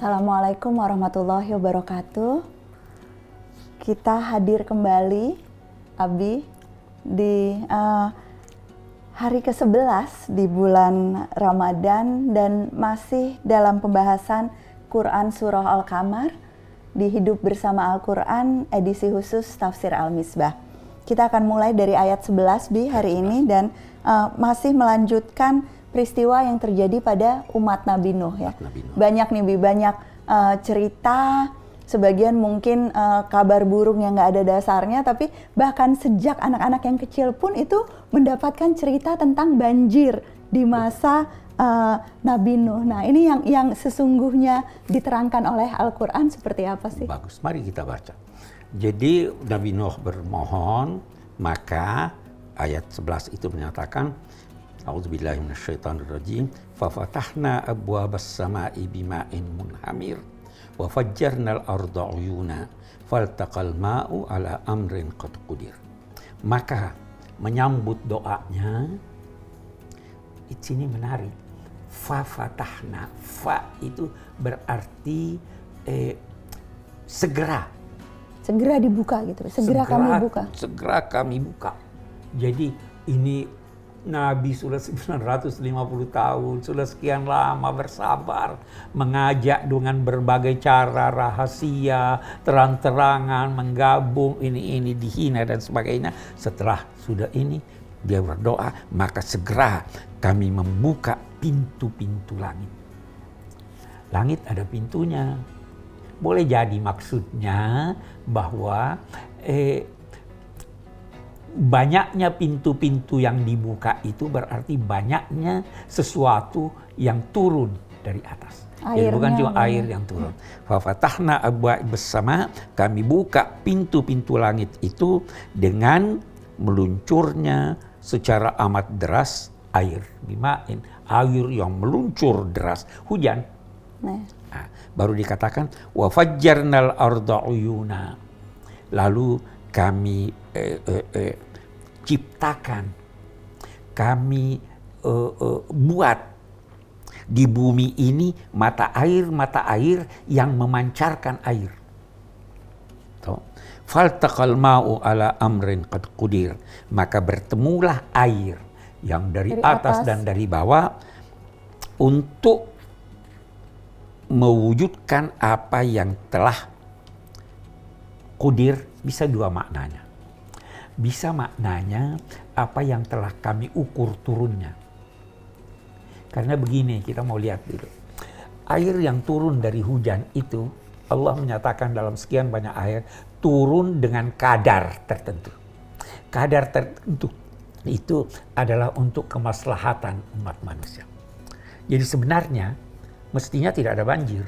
Assalamualaikum warahmatullahi wabarakatuh. Kita hadir kembali, Abi, di uh, hari ke-11 di bulan Ramadan dan masih dalam pembahasan Quran Surah Al-Kamar di Hidup Bersama Al-Quran edisi khusus Tafsir Al-Misbah. Kita akan mulai dari ayat 11 Bi hari ini dan uh, masih melanjutkan peristiwa yang terjadi pada umat Nabi Nuh ya. Nabi Nuh. Banyak nih Bi, banyak uh, cerita sebagian mungkin uh, kabar burung yang nggak ada dasarnya, tapi bahkan sejak anak-anak yang kecil pun itu mendapatkan cerita tentang banjir di masa uh, Nabi Nuh. Nah ini yang yang sesungguhnya diterangkan oleh Al-Quran seperti apa sih? Bagus, mari kita baca. Jadi Nabi Nuh bermohon, maka ayat 11 itu menyatakan A'udzubillahi minasyaitonirrajim. Fafatahna abwabas sama'i bima'in munhamir wa fajjarnal arda uyuna faltaqal ma'u ala amrin qad qudir. Maka menyambut doanya di sini menarik. Fa fatahna. Fa itu berarti eh, segera. Segera dibuka gitu. Segera, segera kami buka. Segera kami buka. Jadi ini Nabi sudah 950 tahun, sudah sekian lama bersabar, mengajak dengan berbagai cara rahasia, terang-terangan, menggabung ini-ini dihina dan sebagainya. Setelah sudah ini, dia berdoa, maka segera kami membuka pintu-pintu langit. Langit ada pintunya. Boleh jadi maksudnya bahwa eh, banyaknya pintu-pintu yang dibuka itu berarti banyaknya sesuatu yang turun dari atas. Airnya, Jadi bukan cuma ya. air yang turun. Fafatahna abwa bersama kami buka pintu-pintu langit itu dengan meluncurnya secara amat deras air. Bimain air yang meluncur deras hujan. Nah. Nah, baru dikatakan wa fajjarnal arda uyuna. Lalu kami eh, eh, eh, ciptakan, kami eh, eh, buat di bumi ini mata air-mata air yang memancarkan air. Faltaqal ma'u ala amrin qad qudir. Maka bertemulah air yang dari, dari atas, atas dan dari bawah untuk mewujudkan apa yang telah kudir bisa dua maknanya. Bisa maknanya apa yang telah kami ukur turunnya. Karena begini, kita mau lihat dulu. Air yang turun dari hujan itu, Allah menyatakan dalam sekian banyak ayat, turun dengan kadar tertentu. Kadar tertentu itu adalah untuk kemaslahatan umat manusia. Jadi sebenarnya mestinya tidak ada banjir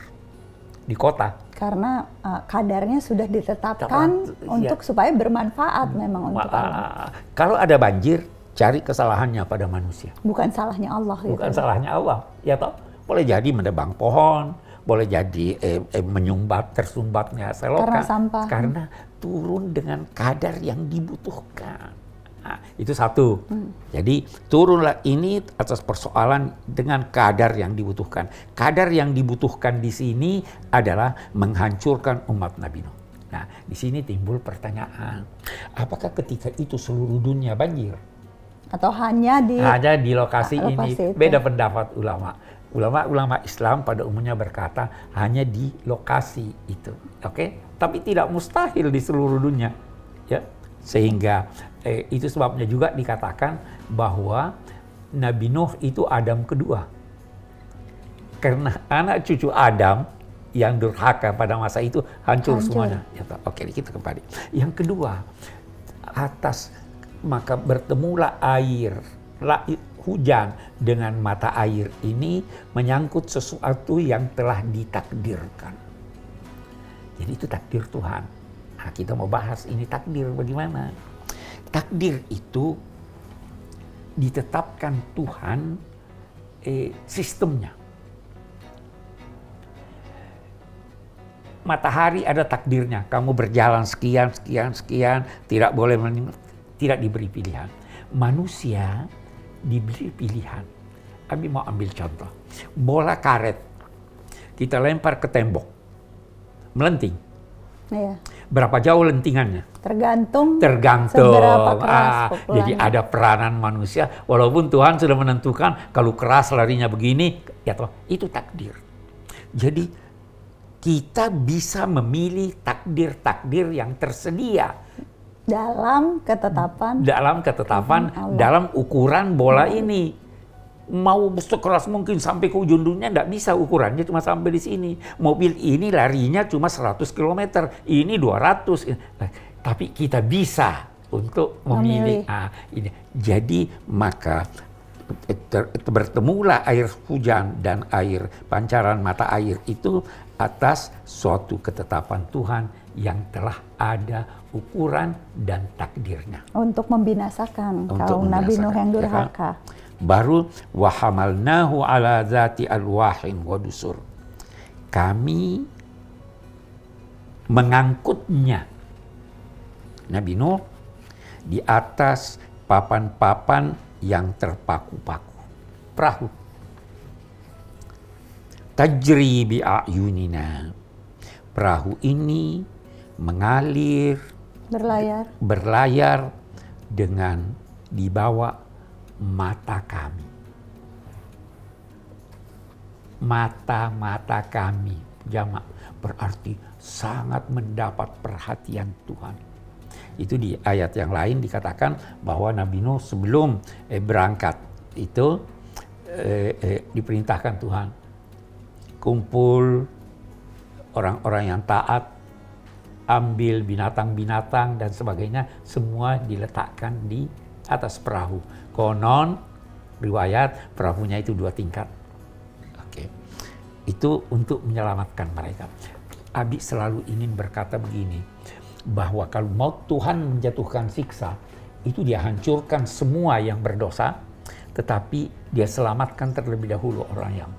di kota. Karena uh, kadarnya sudah ditetapkan Tepat, untuk ya. supaya bermanfaat memang untuk Allah. Kalau ada banjir, cari kesalahannya pada manusia. Bukan salahnya Allah. Gitu. Bukan salahnya Allah, ya toh. Boleh jadi menebang pohon, boleh jadi eh, eh, menyumbat tersumbatnya selokan. Karena sampah. Karena turun dengan kadar yang dibutuhkan. Nah, itu satu. Hmm. Jadi turunlah ini atas persoalan dengan kadar yang dibutuhkan. Kadar yang dibutuhkan di sini adalah menghancurkan umat Nabi Nuh. Nah, di sini timbul pertanyaan, apakah ketika itu seluruh dunia banjir? Atau hanya di hanya di lokasi, lokasi ini? Itu. Beda pendapat ulama. Ulama-ulama Islam pada umumnya berkata hanya di lokasi itu, oke? Okay? Tapi tidak mustahil di seluruh dunia, ya. Sehingga eh, itu sebabnya juga dikatakan bahwa Nabi Nuh itu Adam kedua. Karena anak cucu Adam yang durhaka pada masa itu hancur, hancur. semuanya. Ya, oke, kita kembali. Yang kedua, atas maka bertemulah air, hujan dengan mata air ini menyangkut sesuatu yang telah ditakdirkan. Jadi itu takdir Tuhan. Nah, kita mau bahas ini takdir bagaimana? Takdir itu ditetapkan Tuhan eh, sistemnya. Matahari ada takdirnya. Kamu berjalan sekian, sekian, sekian, tidak boleh tidak diberi pilihan. Manusia diberi pilihan. Kami mau ambil contoh. Bola karet. kita lempar ke tembok, melenting. Iya. Berapa jauh lentingannya? Tergantung. Tergantung. Seberapa keras ah, jadi ada peranan manusia. Walaupun Tuhan sudah menentukan kalau keras larinya begini, ya toh itu takdir. Jadi kita bisa memilih takdir-takdir yang tersedia dalam ketetapan dalam ketetapan dalam ukuran bola hmm. ini mau sekeras mungkin sampai ke ujung dunia nggak bisa ukurannya cuma sampai di sini mobil ini larinya cuma 100 km ini 200 nah, tapi kita bisa untuk memilih, memilih. Ah, ini jadi maka bertemulah air hujan dan air pancaran mata air itu atas suatu ketetapan Tuhan yang telah ada ukuran dan takdirnya. Untuk membinasakan Untuk kaum Nabi Nuh yang ya kan? Baru wahamalnahu ala zati alwahin wa dusur. Kami mengangkutnya Nabi Nuh di atas papan-papan yang terpaku-paku. Perahu. Tajri bi'ayunina. Perahu ini mengalir berlayar berlayar dengan dibawa mata kami. Mata-mata kami. Jamak berarti sangat mendapat perhatian Tuhan. Itu di ayat yang lain dikatakan bahwa Nabi Nuh sebelum eh, berangkat itu eh, eh, diperintahkan Tuhan kumpul orang-orang yang taat ambil binatang-binatang dan sebagainya semua diletakkan di atas perahu. Konon riwayat perahunya itu dua tingkat. Oke. Itu untuk menyelamatkan mereka. Abi selalu ingin berkata begini, bahwa kalau mau Tuhan menjatuhkan siksa, itu dia hancurkan semua yang berdosa, tetapi dia selamatkan terlebih dahulu orang yang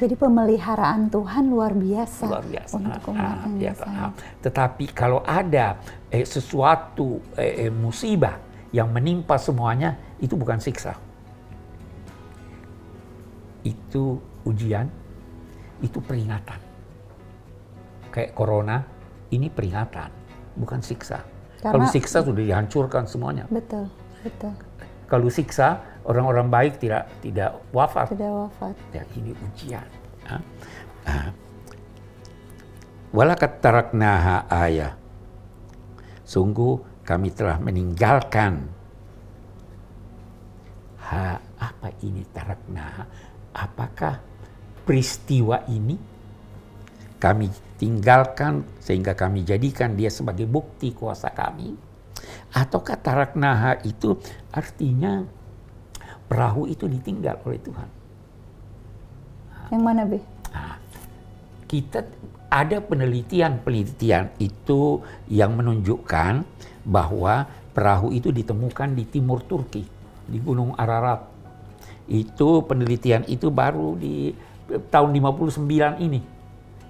jadi pemeliharaan Tuhan luar biasa, luar biasa. untuk umat ah, ya, ah. Tetapi kalau ada eh, sesuatu eh, eh, musibah yang menimpa semuanya, itu bukan siksa. Itu ujian, itu peringatan. Kayak corona, ini peringatan, bukan siksa. Karena, kalau siksa sudah dihancurkan semuanya. Betul, betul. Kalau siksa, orang-orang baik tidak tidak wafat. Tidak wafat. Ya, ini ujian. Walakat taraknaha ayah. Sungguh kami telah meninggalkan. Ha, apa ini taraknaha? Apakah peristiwa ini kami tinggalkan sehingga kami jadikan dia sebagai bukti kuasa kami? Ataukah taraknaha itu artinya perahu itu ditinggal oleh Tuhan. Yang mana, Bi? Nah, kita ada penelitian-penelitian itu yang menunjukkan bahwa perahu itu ditemukan di timur Turki, di Gunung Ararat. Itu penelitian itu baru di tahun 59 ini.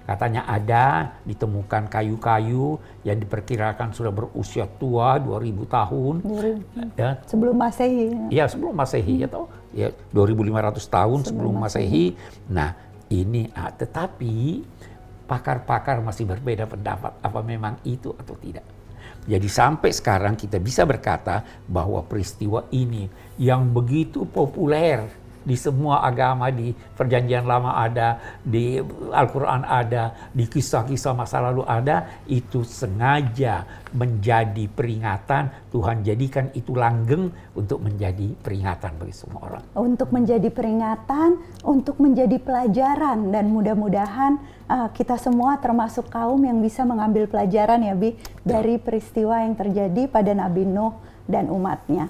Katanya ada ditemukan kayu-kayu yang diperkirakan sudah berusia tua 2000 tahun. 2000. Ya. Sebelum Masehi. Ya, sebelum Masehi hmm. ya toh. Ya 2500 tahun sebelum, sebelum Masehi. Nah, ini ah, tetapi pakar-pakar masih berbeda pendapat apa memang itu atau tidak. Jadi sampai sekarang kita bisa berkata bahwa peristiwa ini yang begitu populer di semua agama, di perjanjian lama ada, di Al-Quran ada, di kisah-kisah masa lalu ada, itu sengaja menjadi peringatan, Tuhan jadikan itu langgeng untuk menjadi peringatan bagi semua orang. Untuk menjadi peringatan, untuk menjadi pelajaran, dan mudah-mudahan uh, kita semua termasuk kaum yang bisa mengambil pelajaran ya Bi, dari peristiwa yang terjadi pada Nabi Nuh dan umatnya.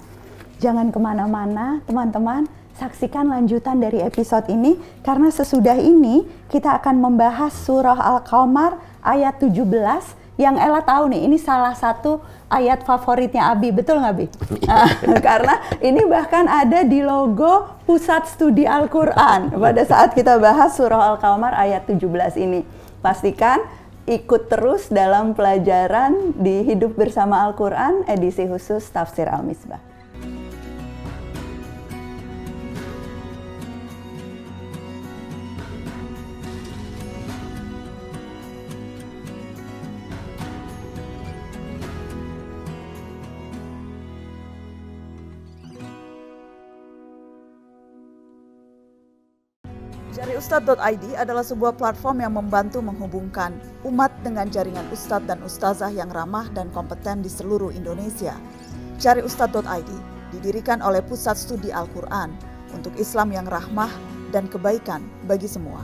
Jangan ke mana-mana teman-teman, Saksikan lanjutan dari episode ini karena sesudah ini kita akan membahas surah Al-Qamar ayat 17 yang Ella tahu nih ini salah satu ayat favoritnya Abi, betul nggak Bi? karena ini bahkan ada di logo Pusat Studi Al-Quran pada saat kita bahas surah Al-Qamar ayat 17 ini. Pastikan ikut terus dalam pelajaran di Hidup Bersama Al-Quran edisi khusus Tafsir Al-Misbah. Jariustad.id adalah sebuah platform yang membantu menghubungkan umat dengan jaringan ustadz dan ustazah yang ramah dan kompeten di seluruh Indonesia. Jariustad.id didirikan oleh Pusat Studi Al-Quran untuk Islam yang rahmah dan kebaikan bagi semua.